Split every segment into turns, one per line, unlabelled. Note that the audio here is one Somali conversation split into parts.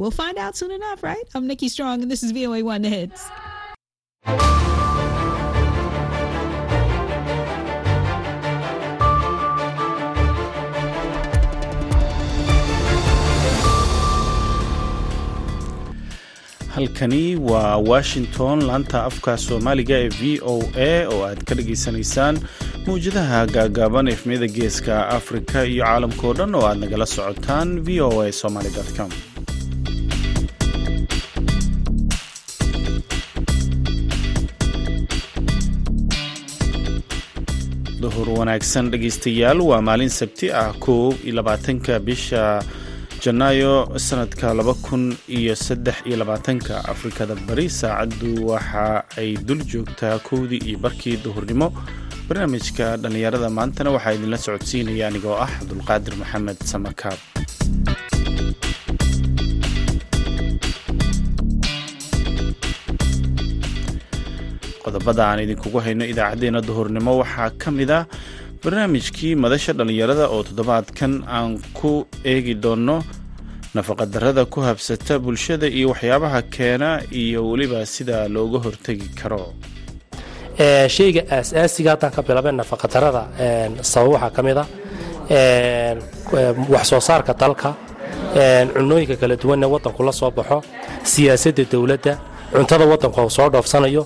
We'll find out soon enough, right? I'm Nikki Strong, and this is VOA One Hits.
halkani waa washington laanta afka soomaaliga ee v o a oo aad ka dhageysanaysaan mawjadaha gaagaaban efmiyada geeska afrika iyo caalamkao dhan oo aad nagala socotaan v o a somaly com duhur wanaagsan dhegaystayaal waa maalin sabti ah koob iyo labaatanka bisha janaayo sanadka laba kun iyo saddex iyo labaatanka. Afrikada bari saacaddu waxa ay dul joogtaa kowdii iyo barkii duhurnimo. Barnaamijka dhallinyarada maantana waxaa idinla socodsiinaya anigoo ah cabdulqaadir maxamed samakaab qodobada aan idinkugu hayno idaacaddeenna duhurnimo waxaa ka mid ah barnaamijkii madasha dhallinyarada oo toddobaadkan aan ku eegi doonno nafaqadarrada ku habsata bulshada iyo waxyaabaha keena iyo weliba sida looga hortegi karo.
Shayga aas-aasiga haddaan ka bilaabay nafaqadarrada sabab waxaa ka mid a wax soo saarka dalka cunooyinka kala duwanee waddanku la soo baxo siyaasadda dowladda cuntada waddanku soo dhoofsanayo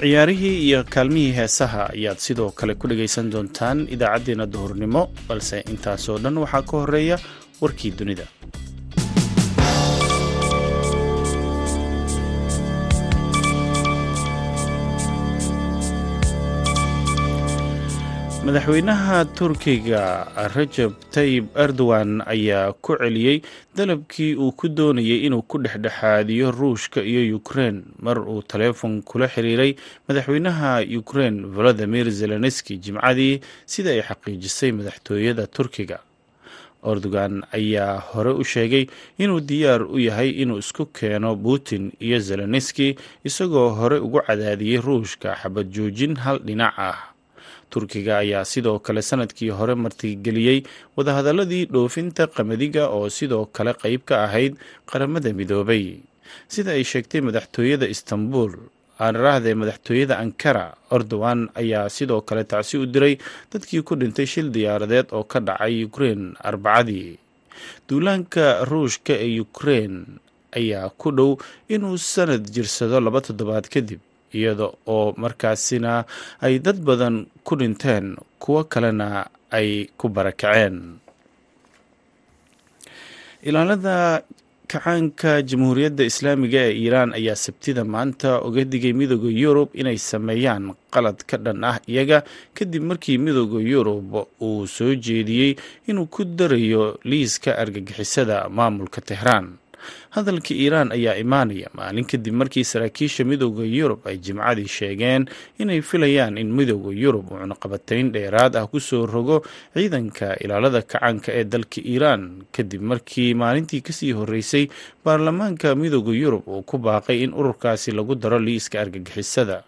ciyaarihii iyo kaalmihii heesaha ayaad sidoo kale ku dhagaysan doontaan idaacaddeenna duhurnimo balse intaasoo dhan waxaa ka horreeya warkii dunida madaxweynaha turkiga rajab tayib erdogan ayaa ku celiyey dalabkii uu ku doonayay inuu ku dhexdhexaadiyo ruushka iyo ukrein mar uu taleefon kula xiriiray madaxweynaha ukrein volodimir zelenski jimcadii sida ay xaqiijisay madaxtooyada turkiga. Erdogan ayaa hore u sheegay inuu diyaar u yahay inuu isku keeno putin iyo zelenski isagoo hore ugu cadaadiyey ruushka xabad joojin hal dhinac ah turkiga ayaa sidoo kale sannadkii hore martigeliyey wadahadaladii dhoofinta qamadiga oo sidoo kale qayb ka ahayd qaramada midoobay. Sida ay sheegtay madaxtooyada istanbul aanarahdee madaxtooyada ankara erdogan ayaa sidoo kale tacsi u diray dadkii ku dhintay shil diyaaradeed oo ka dhacay ukrein arbacadii. Duulaanka ruushka ee ukrein ayaa ku dhow inuu sanad jirsado laba toddobaad kadib iyada oo markaasina ay dad badan ku dhinteen kuwo kalena ay ku barakaceen. Ilaalada kacaanka jamhuuriyadda islaamiga ee iiraan ayaa sabtida maanta oga digay midooda yurub inay sameeyaan qalad ka dhan ah iyaga kadib markii midooda yurub uu soo jeediyey inuu ku darayo liiska argagixisada maamulka tehraan hadalka iiraan ayaa imaanaya maalin kadib markii saraakiisha midooda yurub ay jimcadii sheegeen inay filayaan in midooda yurub uu cunaqabatayn dheeraad ah ku soo rogo ciidanka ilaalada kacaanka ee dalka iiraan. Kadib markii maalintii ka sii horeysay baarlamaanka midooda yurub uu ku baaqay in ururkaasi lagu daro liiska argagixisada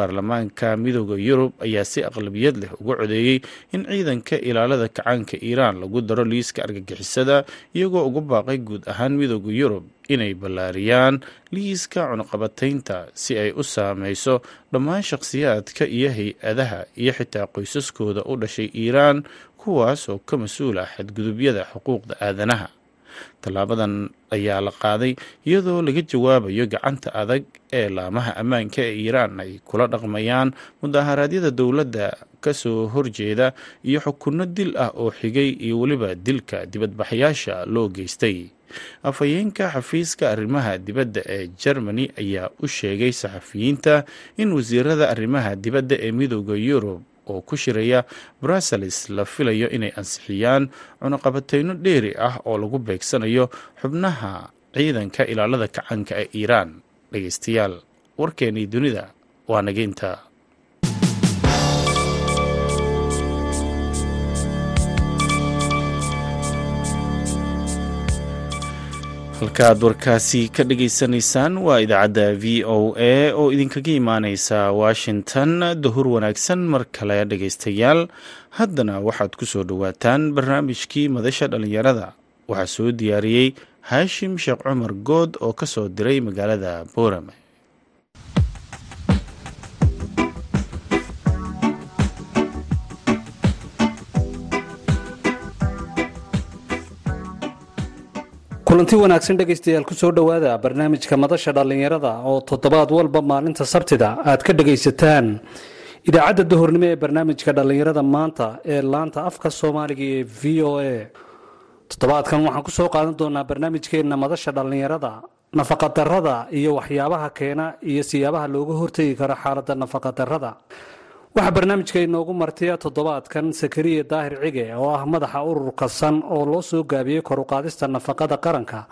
baarlamaanka midooda yurub ayaa si aqlabiyad leh uga codeeyey in ciidanka ilaalada kacaanka iiraan lagu daro liiska argagixisada iyagoo uga baaqay guud ahaan midooda yurub inay ballaariyaan liiska cunaqabataynta si ay u saameyso dhammaan shakhsiyaadka iyo hay'adaha iyo xitaa qoysaskooda u dhashay iiraan kuwaas oo ka mas'uul ah xadgudubyada xuquuqda aadanaha tallaabadan ayaa la qaaday iyadoo laga jawaabayo gacanta adag ee laamaha ammaanka ee iiraan ay kula dhaqmayaan mudaharaadyada dowladda ka soo horjeeda iyo xukunno dil ah oo xigay iyo weliba dilka dibadbaxyaasha loo geystay. Afhayeenka xafiiska arrimaha dibadda ee germany ayaa u sheegay saxafiyiinta in wasiirada arrimaha dibadda ee midooda yurub oo ku shiraya brussels la filayo inay ansixiyaan cunaqabateyno dheeri ah oo lagu beegsanayo xubnaha ciidanka ilaalada kacanka ee iiraan. Dhegeystayaal warkeenii dunida waa nageynta halkaaad warkaasi ka dhageysanaysaan waa idaacadda v o a oo idinkaga imaaneysa washington. Dahur wanaagsan mar kale dhegeystayaal haddana waxaad ku soo dhowaataan barnaamijkii madasha dhallinyarada. Waxaa soo diyaariyey haashim sheekh cumar good oo ka soo diray magaalada boorame
kulanti wanaagsan dhegaystayaal ku soo dhowaada barnaamijka madasha dhallinyarada oo toddobaad walba maalinta sabtida aad ka dhagaysataan idaacadda duhurnimo ee barnaamijka dhallinyarada maanta ee laanta afka soomaaliga ee v o a. Toddobaadkan waxaan ku soo qaadan doonaa barnaamijkeenna madasha dhallinyarada nafaqadarrada iyo waxyaabaha keena iyo siyaabaha looga hortegi karo xaaladda nafaqadarrada waxaa barnaamijka inoogu martiya toddobaadkan sakariya daahir cige oo ah madaxa ururka san oo loo soo gaabiyey koruqaadista nafaqada qaranka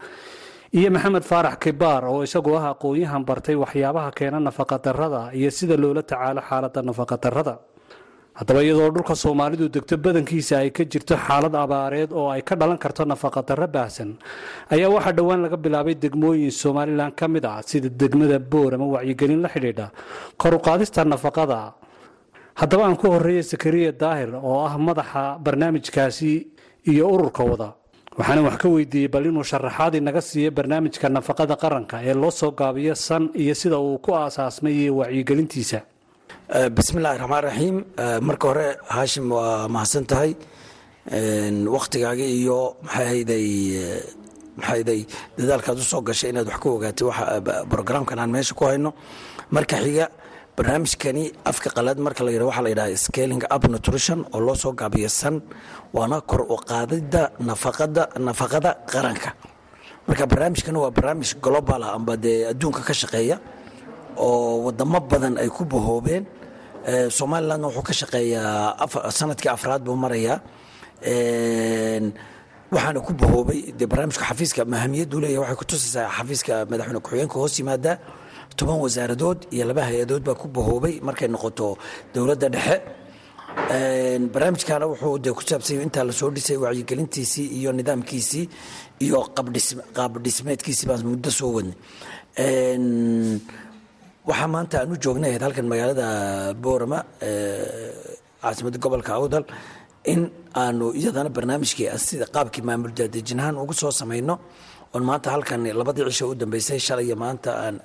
iyo maxamed faarax kibaar oo isagu ah aqoon-yahan bartay waxyaabaha keena nafaqadarrada iyo sida loola tacaalo xaaladda nafaqadarrada haddaba iyadoo dhulka soomaalidu degto badankiisa ay ka jirto xaalad abaareed oo ay ka dhalan karto nafaqadarro baahsan ayaa waxaa dhowaan laga bilaabay degmooyin somalilan ka mid ah sida degmada boor ama wacyigelin la xidhiidha koruqaadista nafaqada haddaba aan ku horreeya sakariya daahir oo ah madaxa barnaamijkaasi iyo ururka wada waxaana wax ka weydiiyey bal inuu sharaxaad inaga siiyo barnaamijka nafaqada qaranka ee loo soo gaabiyo san iyo sida uu ku aasaasmay iyo wacyigelintiisa.
Bismillahi raxmaan raxiim marka hore haashim waa mahadsan tahay. Wakhtigaaga iyo maxaahayday dadaalkaad u soo gashay inaad wax ka ogaatay waxa brograamkan aan meesha ku hayno. Marka xiga barnaamijkani afka qalaad marka la yidhah waxaa la yidhaha scaling up nutrition oo loo soo gaabiyo san waana kor u qaadida nafaqada nafaqada qaranka. Marka barnaamijkani waa barnaamij global ah amba dee adduunka ka shaqeeya oo wadamo badan ay ku bahoobeen. Somalilandna wuxuu ka shaqeeyaa sannadkii afraad buu marayaa. Waxaana ku bahoobay dee barnaamijka xafiiska mahamiyaddu leeyahy waxay kutusaysaa xafiiska madaxweyne ku-xigeenka hoos yimaadaa toban wasaaradood iyo laba hay'adood baa ku bahoobay markay noqoto dowladda dhexe. Barnaamijkana wuxuu de ku saabsanya intaa la soo dhisay wacyigelintiisii iyo nidaamkiisii iyo qaab dhismeedkiisii baan muddo soo wadnay. Waxaa maanta aan u joognay halkan magaalada boorama caasimadda gobolka awdal in aanu iyadana barnaamijkii sida qaabkii maamul daadejinahaan ugu soo samayno. Oon maanta halkan labadii cisho u dambeysay shalay iyo maanta aan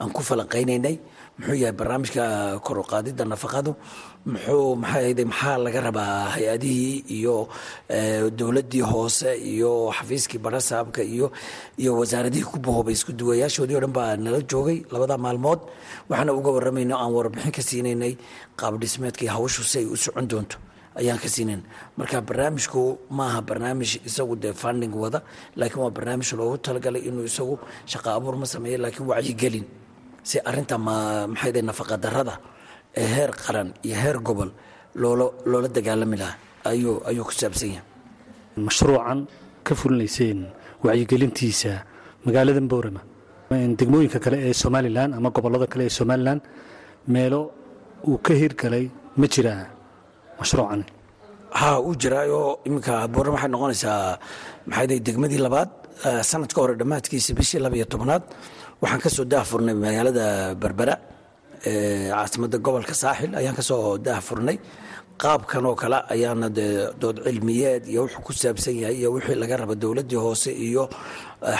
aan ku falanqaynaynay. Muxuu yahay barnaamijka koruqaadida nafaqadu. Muxuu maxaahayde maxaa laga rabaa hay'adihii iyo dowladdii hoose iyo xafiiskii barasaabka iyo iyo wasaaradihii ku bahoobay isku duwayaashoodii o dhan baa nala joogay labada maalmood. Waxaana uga waramayno aan warbixin ka siinaynay qaab dhismeedkii hawshu si ay u socon doonto ayaan ka siinayn marka barnaamijku maaha barnaamij isagu dee funding wada laakiin waa barnaamij loogu talagalay inuu isagu shaqa abuur ma sameeyo laakiin wacyigelin si arinta maxayde nafaqa darada ee heer qaran iyo heer gobol loola loola dagaalami lahaa? Ayuu ayuu ku saabsan yahay.
Mashruucan ka fulinayseen wacyigelintiisa magaalada boorama degmooyinka kale ee somalilan ama gobollada kale ee somalilan meelo uu ka hirgalay ma jiraa mashruucan.
Ha uu jiraayoo iminka boorama waxay noqonaysaa maxayde degmadii labaad sanadka hore dhammaadkiisa bishii labiyo tobnaad. Waxaan ka soo daahfurnay magaalada berbera caasimadda gobolka saaxil ayaan ka soo daahfurnay. Qaabkan oo kale ayaana dood cilmiyeed iyo wuxuu ku saabsan yahay iyo wixii laga raba dowladdii hoose iyo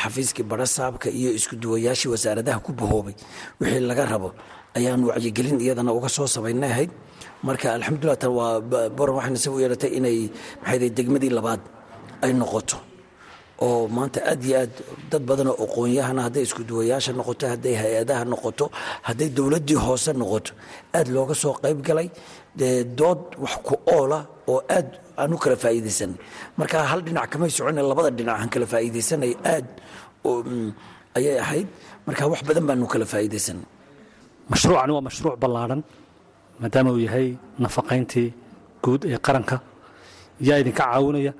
xafiiskii barasaabka iyo isku duwayaashii wasaaradaha ku bahoobay. Wixii laga rabo ayaan wacyigelin iyadana uga soo samaynay ahayd. Marka alxamdulilah tan waa boran waxayna si u yeelatay inay maxay degmadii labaad ay noqoto. Oo maanta aad iyo aad dad badanoo aqoon-yahana hadday isku duwayaasha noqoto hadday hay'adaha noqoto hadday dowladdii hoose noqoto aad looga soo qayb galay. Dood wax ku oola oo aad aan u kala faa'iidaysanay marka hal dhinac kamay socona labada dhinac aan kala faa'iidaysanay aad ayay ahayd. Marka wax badan baanu kala faa'iidaysanay
mashruucani waa mashruuc ballaadhan maadaama uu yahay nafaqayntii guud ee qaranka. Yaa idinka caawinaya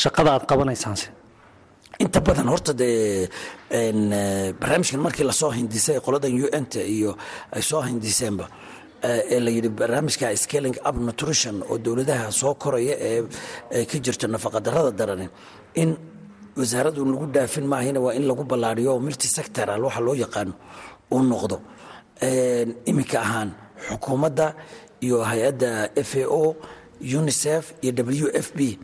shaqada aad qabanaysaanse
inta badan horta dee barnaamijkan markii la soo hindisay qoladan u n ta iyo ay soo hindiseenba ee la yidhi barnaamijka scaling up nutrition oo dowladaha soo koraya ee ka jirto nafaqadarrada darani in wasaaraddu lagu dhaafin maahina waa in lagu ballaariyo multi sectoral waxa loo yaqaano uu noqdo iminka ahaan xukuumadda iyo hay'adda f a o unicef iyo w f b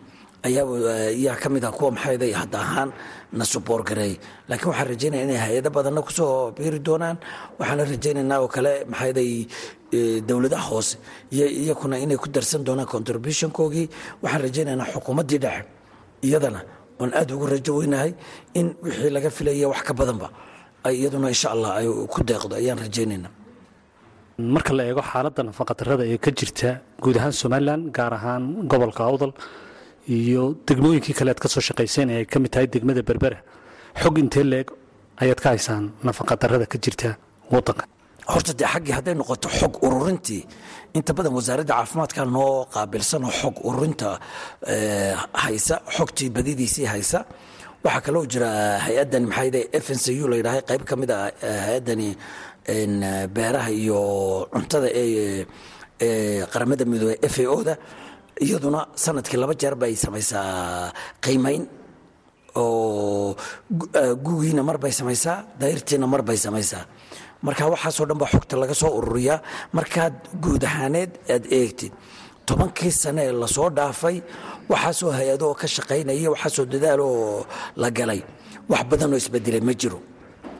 ayaa ka mid ah kuwa maxayday hadda ahaan na suboor gareey laakiin waxaan rajaynaya inay hay'ado badanna ku soo biiri doonaan. Waxaana rajaynaynaa oo kale maxayday dowladaha hoose iyakuna inay ku darsan doonaan contributionkoogii. Waxaan rajaynaynaa xukuumaddii dhexe iyadana oon aad ugu rajo weynahay in wixii laga filaya wax ka badanba iyaduna insha allah ay ku deeqdo ayaan rajaynaynaa.
Marka la eego xaaladda nafaqadarrada ee ka jirta guud ahaan somalilan gaar ahaan gobolka awdal iyo degmooyinkii kale aad ka soo shaqayseen ee ay ka mid tahay degmada berbera xog intee leeg ayaad ka haysaan nafaqadarrada ka jirta waddanka
horta dee xaggii hadday noqoto xog ururintii inta badan wasaaradda caafimaadka noo qaabilsan oo xog ururinta haysa xogtii badidiisii haysa waxaa kaloo jira hay'addani maxaayde f n c u la yidhahay qayb ka mid a hay'addani beeraha iyo cuntada ee qaramada midoobey f a o da iyaduna sannadkii laba jeer bay samaysaa qiimayn oo gugiina mar bay samaysaa dayrtiina mar bay samaysaa. Marka waxaasoo dhan baa xogta laga soo ururiyaa. Markaad guud ahaaneed aad eegtid tobankii sane ee la soo dhaafay waxaasoo hay'ado oo ka shaqaynaya waxaasoo dadaalo oo la galay. Wax badanoo isbedelay ma jiro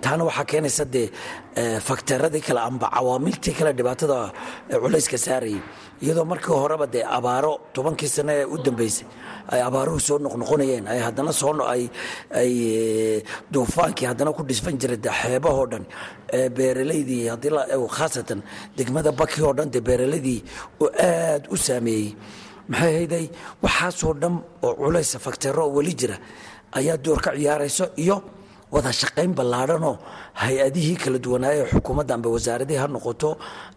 taana waxaa keenaysa dee fakteeradii kale amba cawaamiltii kale dhibaatada culayska saarayay iyadoo markii horeba dee abaaro tobankii sane ee u dambeysay ay abaaruhu soo noqnoqonayeen ay haddana soo ay ay duufaankii haddana ku dhisfan jiray dee xeebahoo dhan beeralaydii haddii khaasatan degmada baki oo dhan dee beeralaydii oo aad u saameeyey. Maxay hayday waxaasoo dhan oo culaysa fakteero weli jira ayaa door ka ciyaarayso iyo wada shaqayn ballaadhanoo hay'adihii kala duwanaaye xukuumadda amba wasaaradihii ha noqoto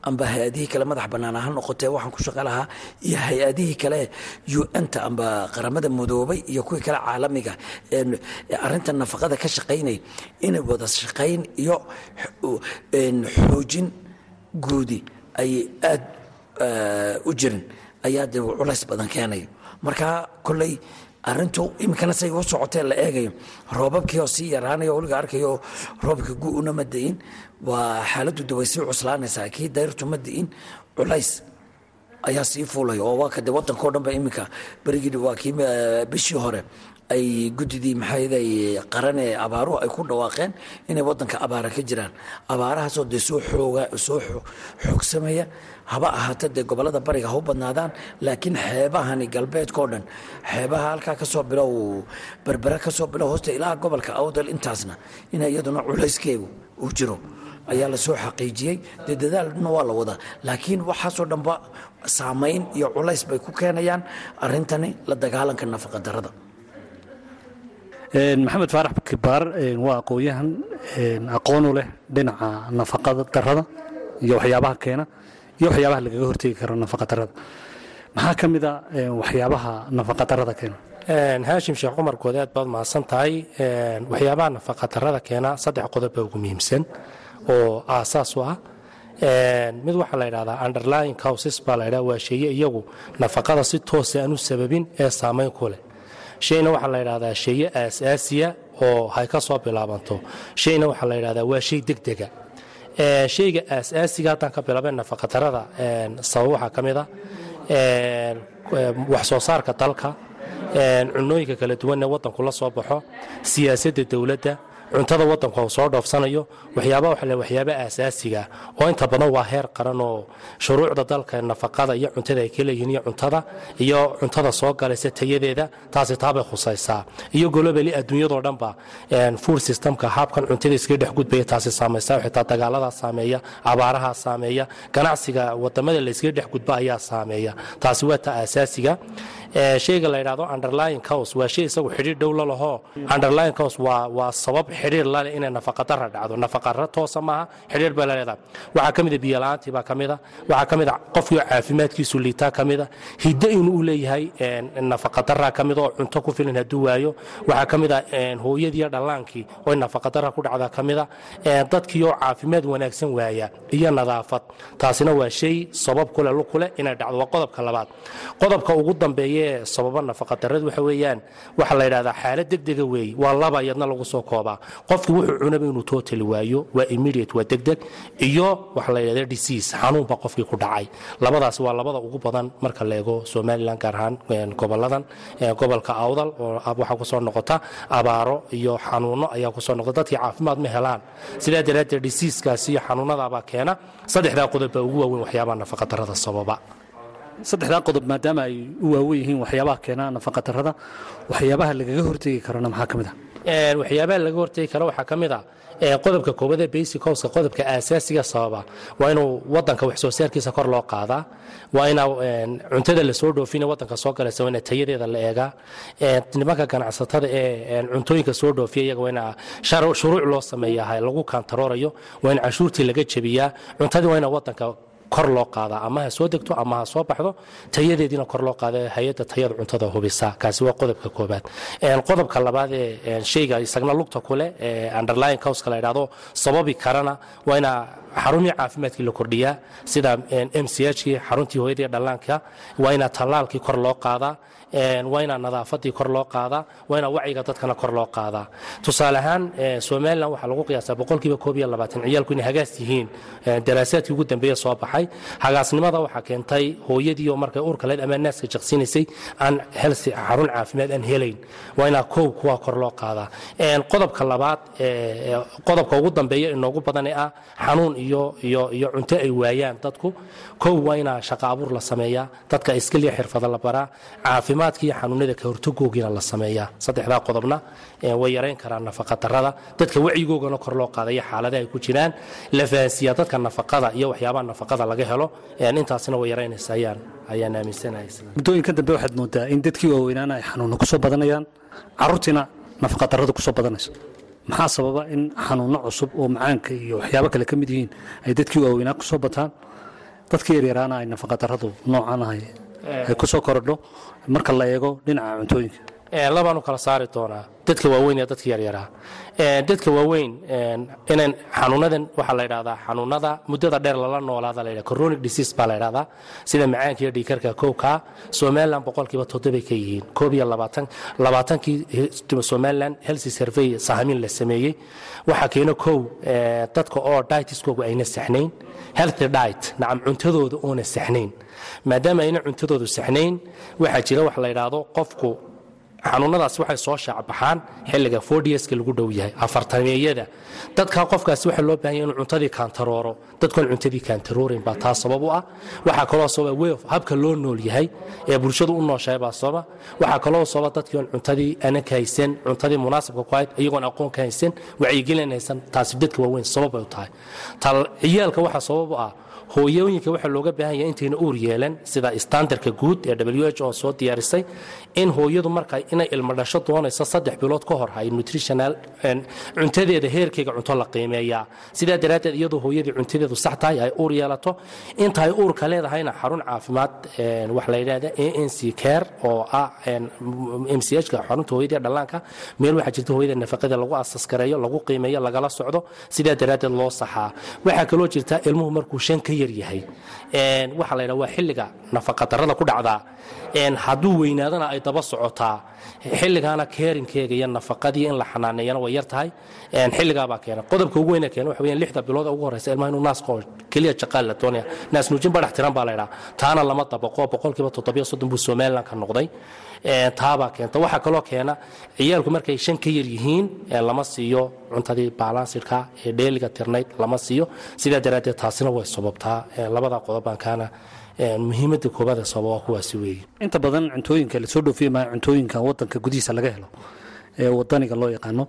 amba hay'adihii kale madax bannaana ha noqote waxaan ku shaqo lahaa iyo hay'adihii kale un-ta amba qaramada madoobay iyo kuwii kale caalamiga ee arrinta nafaqada ka shaqaynay inay wada shaqayn iyo xoojin guudi ay aad u jirin ayaa dee culays badan keenaya marka kolley arintu iminkana say u socotee la eegayo. Roobabkii oo sii yaraanaya weliga arkayo roobka gu-una ma di'in. Waa xaaladdu de way sii cuslaanaysaa. Kii dayrtu ma di'in. Culays ayaa sii fuulaya. Oo waa kade waddankao dhan ba berigii waa kii bishii hore ay guddidii maxayday qaran ee abaaruhu ay ku dhawaaqeen inay waddanka abaara ka jiraan. Abaarahaasoo dee soo xooga soo xoogsamaya haba ahaata dee gobollada bariga ha u badnaadaan laakiin xeebahani galbeedkao dhan xeebaha halkaa ka soo bilow berbere ka soo bilow hoosta ilaa gobolka awdal intaasna ina iyaduna culayskeegu uu jiro. Ayaa la soo xaqiijiyey dee dadaalna waa la wadaa. Laakiin waxaasoo dhanba saamayn iyo culays bay ku keenayaan arrintani la dagaalanka nafaqa
maxamed faarax kibaar waa aqoon-yahan aqoonu leh dhinaca nafaqada darada iyo waxyaabaha keena iyo waxyaabaha lagaga hortegi karo nafaqa darada maxaa ka mid a waxyaabaha nafaqa darada keena
haashim sheekh cumar good aad baad mahadsan tahay waxyaabaha nafaqa darada keena saddex qodob baa ugu muhiimsan oo aasaas u ah. Mid waxaa la ydhahdaa underlying causes baa la ydhaha waa sheeye iyagu nafaqada si toosa aan u sababin ee saamayn ku leh. Shayna waxaa la ydhahdaa sheeye aasaasiya oo hay ka soo bilaabanto. Shayna waxaa la ydhahdaa waa shay degdega shayga aasaasiga haddaan ka bilaabay nafaqadarada sabab waxaa ka mid a wax soo saarka dalka cunooyinka kala duwan ee waddanku la soo baxo siyaasadda dowladda cuntada waddanku uu soo dhoofsanayo waxyaaba waxa le waxyaaba aasaasiga. Oo inta badan waa heer qaran oo shuruucda dalka nafaqada iyo cuntada ay ka leeyihiin iyo cuntada iyo cuntada soo galaysa tayadeeda taasi taabay khusaysaa. Iyo golobali adduunyadoo dhanba food systemka haabkan cuntada iskaga dhex gudbaya taasi saamaysa xitaa dagaaladaa saameeya abaarahaa saameeya ganacsiga waddamada la iskaga dhex gudba ayaa saameeya. Taasi waa ta aasaasiga shayga la yidhahdo underlying cause waa shay isagu xidhiir dhow la laho. Underlying cause waa sabab xidhiir lale inay nafaqadara dhacdo nafaqara toosa maaha xidhiir bay la leedahay. Waxaa ka mida biyola'aantii baa ka waxaa ka mida qofkii caafimaadkiisu liitaa ka mida hiddo inuu u leeyahay nafaqadara ka mid oo cunto ku filan hadduu waayo. Waxaa ka mida hooyadiiyo dhallaankii oo nafaqadara ku dhacda ka mida dadkii oo caafimaad wanaagsan waaya iyo nadaafad. Taasina waa shay sabab kule lukule inay dhacdo. Waa qodobka labaad. Qodobka ugu dambeeya sababa nafaqadaradu waxa weeyaan. Waxaa la yidhahdaa xaalad degdega weeye waa laba iyadna lagu soo koobaa qofki wuxuu cunaba inuu totally waayo. Waa immediate waa degdeg. Iyo waxa la yidhahda disease xanuun baa qofkii ku dhacay. Labadaas waa labada ugu badan marka la somalilan gaar ahaan goboladan. Gobolka awdal oo waxaa ku soo noqota abaaro iyo xanuuno ayaa ku soo noqda dadkii caafimaad ma helaan. Sidaa daraaddeed diseaskaas iyo xanuunadaabaa keena. Saddexdaa qodob ugu waaweyn waxyaabaha nafaqadarrada sababa
saddexdaa qodob maadaama ay u waawen yihiin waxyaabaha keena nafaqadarrada waxyaabaha lagaga hortegi karana maxaa ka mid ah?
Waxyaabaha laga hortegi karo waxaa ka mid a qodobka koobad ee basic howska qodobka aasaasiga sababa waa inuu wadanka wax soo saarkiisa kor loo qaadaa waa ina cuntada la soo dhoofina wadanka soo galaysa waa ina tayadeeda la eegaa nimanka ganacsatada ee cuntooyinka soo dhoofiya iyaga waa ina shuruuc loo sameeyaa lagu kantaroorayo waa in cashuurtii laga jebiyaa cuntadii waa ina wadanka kor loo qaadaa ama ha soo degto ama ha soo baxdo tayadeediina kor loo qaada hay'adda tayada cuntada hubisa. Kaasi waa qodobka koobaad qodobka labaad ee shayga isagna lugta kuleh ee underlying causka la yidhahdo sababi karana waa inaa xarumihii caafimaadkii la kordhiyaa sida m c h kii xaruntii hooyadii dhallaanka waa inaa tallaalkii kor loo qaadaa waa inaa nadaafadii kor loo qaadaa waa inaa wacyiga dadkana kor loo qaadaa. Tusaale ahaan somalilan waxaa lagu qiyaasaa boqolkiiba koob iyo labaatan ciyaalku inay hagaas yihiin daraasaadkii ugu dambeeya soo baxay hagaasnimada waxaa keentay hooyadii oo markay uurka leed ama naaska jaqsiinaysay aan helsi xarun caafimaad aan helayn. Waa inaa kow kuwa kor loo qaadaa. Qodobka labaad qodobka ugu dambeeya inoogu badan ee ah xanuun iyo cunto ay waayaan dadku. Kow waa inaa shaqa abuur la sameeyaa dadka iskaliya xirfada la baraa caafimaadka xanuunada ka hortagoogiina la sameeyaa saddexdaa qodobna way yarayn karaan nafaqadarrada dadka wacyigoogana kor loo qaadaya xaaladaha ay ku jiraan. La fahansiiyaa dadka nafaqada iyo waxyaabaha nafaqada laga helo intaasina way yaraynaysa ayaan aaminsanahay
muddooyinka dambe waxaad moodaa in dadkii waaweynaana ay xanuunno ku soo badanayaan. Carruurtiina nafaqadarrada ku soo badanayso maxaa sababa in xanuunno cusub oo macaanka iyo waxyaabo kale ka mid yihiin ay dadkii waaweynaa ku soo bataan? Dadkii yaryaraana ay nafaqadarradu noocan ahay ay ku soo korodho. Marka la eego dhinaca cuntooyinka
labaanu kala saari doonaa. Dadka waaweyn iyo dadka yaryaraa dadka waaweyn inan xanuunadan waxaa la ydhahdaa xanuunada muddada dheer lala noolaada la ydhahda coronic disease baa la ydhahdaa sida macaanka iyo dhiikarka kowka somaliland boqolkiiba toddobay ka yihiin koob iyo labaatan labaatankii somaliland healthy survey sahamin la sameeyey. Waxaa keena kow dadka oo dietiskoogu ayna saxnayn healthy diet nacam cuntadooda oona saxnayn. Maadaama ayna cuntadoodu saxnayn waxaa jira wax la ydhaahdo qofku xanuunadaas waxay soo shaacbaxaan xilliga fordiaska lagu dhow yahay afartameeyada dadka qofkaasi waxaa loo bahanya inuu cuntadii kaantarooro. Dadkoon cuntadii kaantaroorin baa taa sabab u ah. Waxaa kaloo sababa way of habka loo nool yahay ee bulshadu u nooshahay baa sababa waxaa kaloo sababa dadkii oon cuntadii ana ka haysan cuntadii munaasabka ku hayd iyagoon aqoon ka haysan wacyigelin haysan taasi dadka waaweyn sabab ay u tahay. Tal ciyaalka waxaa sabab u ah hooyooyinka waxaa looga baahan yahay intayna uur yeelan sida standardka guud ee w h o soo diyaarisay in hooyadu marka inay ilmo dhasho doonayso saddex bilood ka hor hay nutritional cuntadeeda heerkeyga cunto la qiimeeyaa. Sidaa daraaddeed iyadoo hooyadii cuntadeedu sax tahay ay uur yeelato inta ay uurka leedahayna xarun caafimaad wax la yidhahda a n c care oo ah m c h ka xarunta hooyadii dhallaanka meel waxaa jirta hooyada nafaqada lagu asaskareeyo lagu qiimeeyo lagala socdo sidaa daraaddeed loo saxaa. Waxaa kaloo jirta ilmuhu markuu shan ka yar yahay waxaa la yidhaha waa xilliga nafaqadarrada ku dhacdaa hadduu weynaadana ay daba socotaa. Xilligaana keerinkeega iyo nafaqadii in la xanaaneeyana way yar tahay. Xilligaabaa keena qodobka ugu weyna keena waxa weeyaan lixda bilood ugu horeysa ilmaha inuu naaska oo keliya jaqaal la doonaya. Naas nuujin badhax tiran baa la yidhaha. Taana lama dabaqo boqolkiiba toddobiyo soddon buu somaliland ka noqday taabaa keenta waxaa kaloo keena ciyaalku markay shan ka yar yihiin lama siiyo cuntadii balansidka ee dheeliga tirnayd lama siiyo. Sidaa daraaddeed taasina way sababtaa labada qodobaan kaana muhiimadda koobaad ee sababa waa kuwaasi weeye
inta badan cuntooyinka la soo dhoofiya maa cuntooyinka wadanka gudihiisa laga helo ee wadaniga loo yaqaano.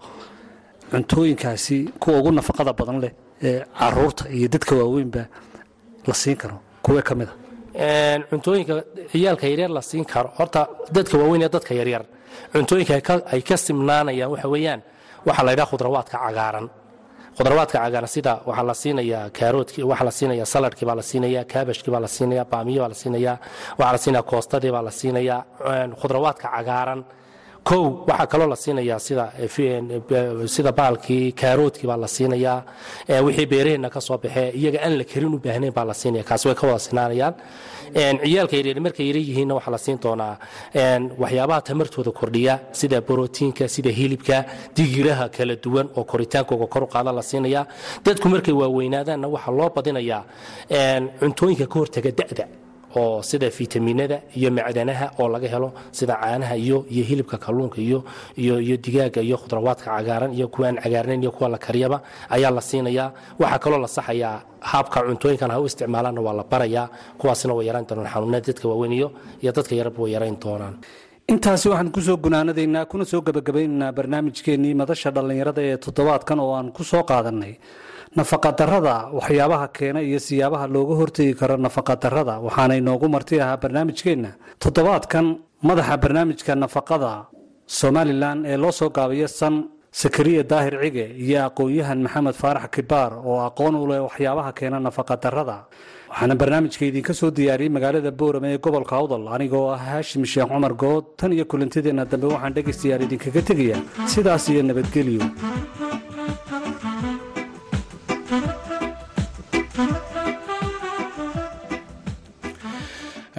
Cuntooyinkaasi kuwa ugu nafaqada badan leh ee carruurta iyo dadka waaweynba la siin karo. Kuwee ka mid a
cuntooyinka ciyaalka yaryar la siin karo. Horta dadka waaweyn ee dadka yaryar cuntooyinka ay ka simnaanayaan waxa weeyaan waxaa la ydhaha khudrawaadka cagaaran. Khudrawaadka cagaaran sida waxaa la siinayaa kaaroodki waxaa la siinayaa saladkii baa la siinayaa kaabashkii baa la siinayaa baamiyo baa la siinayaa waxaa la siinayaa koostadii baa la siinayaa. Khudrawaadka cagaaran kow waxaa kaloo la siinayaa sida sida baalkii kaaroodkii baa la siinayaa wixii beeraheenna ka soo baxee iyaga aan la karin u baahnayn baa la siinaya kaasi way ka wada sinaanayaan. Ciyaalka yaryar markay yara yihiinna waxaa la siin doonaa waxyaabaha tamartooda kordhiya sida borotiinka sida hilibka digiraha kala duwan oo koritaankooga kor u qaada la siinaya dadku markay waaweynaadaanna waxaa loo badinayaa cuntooyinka ka hortaga da'da oo sida fitaminada iyo macdanaha oo laga helo sida caanaha iyo iyo hilibka kalluunka iyo iyo iyo digaaga iyo khudrawaadka cagaaran iyo kuwa aan cagaarnayn iyo kuwa la kariyaba ayaa la siinayaa waxaa kaloo la saxayaa habka cuntooyinkan ha u isticmaalaanna waa la barayaa kuwaasina way yarayn doonaan xanuunada dadka waaweyn iyo iyo dadka yaraba way yarayn doonaan.
Intaasi waxaan ku soo gunaanadaynaa kuna soo gebagabaynaynaa barnaamijkeennii madasha dhallinyarada ee toddobaadkan oo aan ku soo qaadannay nafaqadarrada waxyaabaha keena iyo siyaabaha looga hortegi karo nafaqadarrada waxaana inoogu marti ahaa barnaamijkeenna. Toddobaadkan madaxa barnaamijka nafaqada somalilan ee loo soo gaabayo san sakariya daahir cige iyo aqoon-yahan maxamed faarax kibaar oo aqoon u leh waxyaabaha keena nafaqadarrada. Waxaana barnaamijka idinka soo diyaariyey magaalada boorame ee gobolka awdal anigoo ah haashim sheekh cumar good. Tan iyo kulantideenna dambe waxaan dhegaystayaal idinkaga tegayaa. Sidaas iyo nabadgelyo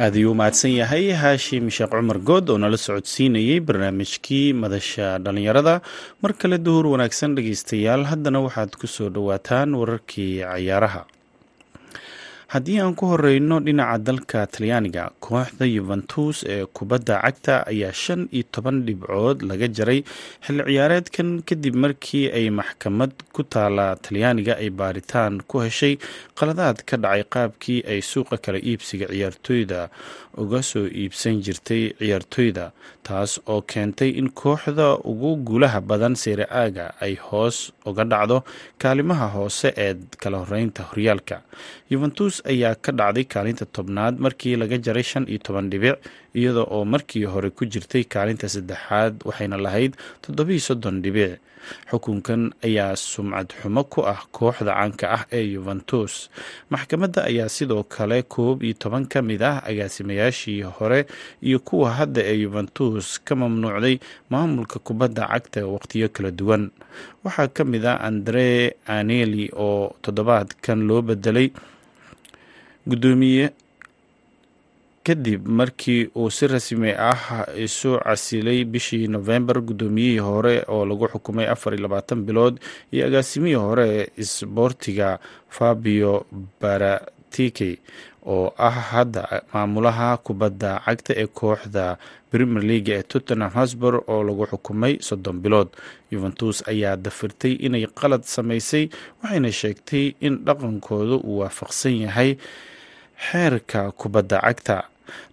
aad ayuu u mahadsan yahay haashim sheekh cumar good oo nala socodsiinayey barnaamijkii madasha dhallinyarada. Mar kale duhur wanaagsan dhegeystayaal haddana waxaad ku soo dhowaataan wararkii cayaaraha haddii aan ku horeyno dhinaca dalka talyaaniga kooxda yuventus ee kubadda cagta ayaa shan iyo toban dhibcood laga jaray xilli ciyaareedkan kadib markii ay maxkamad ku taala talyaaniga ay baaritaan ku heshay qaladaad ka dhacay qaabkii ay suuqa kala iibsiga ciyaartooyda uga soo iibsan jirtay ciyaartooyda taas oo keentay in kooxda ugu guulaha badan seere aaga ay hoos uga dhacdo kaalimaha hoose ee kala horeynta horyaalka. Yuventus ayaa ka dhacday kaalinta tobnaad markii laga jaray shan iyo toban dhibic iyada oo markii hore ku jirtay kaalinta saddexaad waxayna lahayd toddobiiyo soddon dhibic xukunkan ayaa sumcad xumo ku ah kooxda caanka ah ee yuventus maxkamadda ayaa sidoo kale koob iyo toban ka mid ah agaasimayaashii hore iyo kuwa hadda ee yuventus ka mamnuucday maamulka kubadda cagta waqtiyo kala duwan. Waxaa ka mid ah andre aneli oo toddobaadkan loo bedelay gudoomiye kadib markii uu si rasmi ah isu casilay bishii novembar guddoomiyihii hore oo lagu xukumay afar iyo labaatan bilood iyo agaasimihii hore ee isboortiga fabio baratiki oo ah hadda maamulaha kubadda cagta ee kooxda premier league ee tottenham hosbor oo lagu xukumay soddon bilood. Yuventus ayaa dafirtay inay qalad samaysay waxayna sheegtay in dhaqankooda uu waafaqsan yahay xeerka kubadda cagta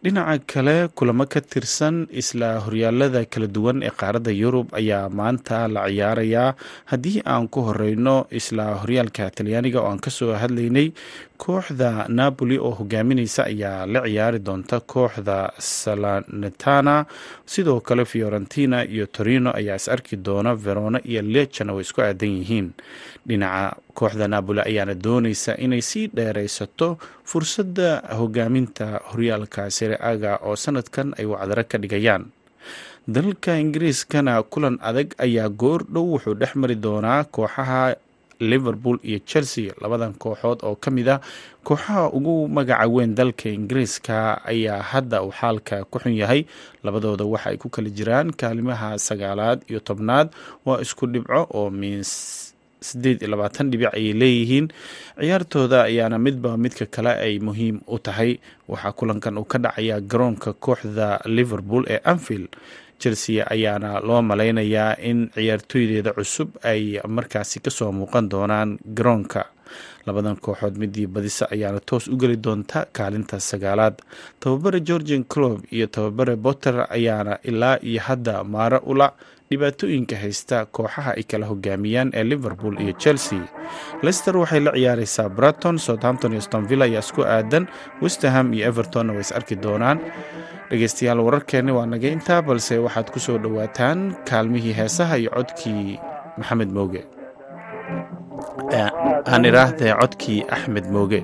dhinaca kale kulamo ka tirsan isla horyaalada kala duwan ee qaaradda yurub ayaa maanta la ciyaarayaa haddii aan ku horeyno isla horyaalka talyaaniga oo aan ka soo hadlaynay kooxda napoli oo hogaamineysa ayaa la ciyaari doonta kooxda salanetana sidoo kale fiorentina iyo torino ayaa is arki doona verona iyo lechana way isku aadan yihiin. Dhinaca kooxda napoli ayaana dooneysa inay sii dheereysato fursadda hogaaminta horyaalka sere aga oo sanadkan ay wacdaro ka dhigayaan. Dalka ingiriiskana kulan adag ayaa goor dhow wuxuu dhex mari doonaa kooxaha liverpool iyo chelsea labadan kooxood oo ka mid ah kooxaha ugu magaca weyn dalka ingiriiska ayaa hadda uu xaalka ku xun yahay. Labadooda waxa ay ku kala jiraan kaalimaha sagaalaad iyo tobnaad waa isku dhibco oo miins sideed iyo labaatan dhibic ayay leeyihiin. Ciyaartooda ayaana midba midka kale ay muhiim u tahay. Waxaa kulankan uu ka dhacayaa garoonka kooxda liverpool ee anfield. Chelsea ayaana loo malaynayaa in ciyaartooydeeda cusub ay markaasi ka soo muuqan doonaan garoonka. Labadan kooxood midii badisa ayaana toos u geli doonta kaalinta sagaalaad. Tababare georgian clob iyo tababare botter ayaana ilaa iyo hadda maaro ula dhibaatooyinka haysta kooxaha ay kala hogaamiyaan ee liverpool iyo chelsea. Lester waxay la ciyaareysaa braton southampton iyo stonvilla ayaa isku aadan westerham iyo evertonna way is arki doonaan. Dhegeystayaal wararkeenni waa naga intaa balse waxaad ku soo dhowaataan kaalmihii heesaha iyo codkii maxamed mooge. Aan idhaahdee codkii axmed mooge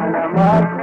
على مصر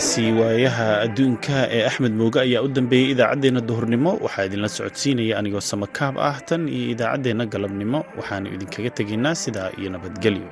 codkaasi waayaha adduunka ee axmed mooge ayaa u dambeeyey idaacaddeenna duhurnimo. Waxaa idinla socodsiinaya anigoo samakaab ah tan iyo idaacaddeenna galabnimo. Waxaanu idinkaga tegaynaa sidaa iyo nabadgelyo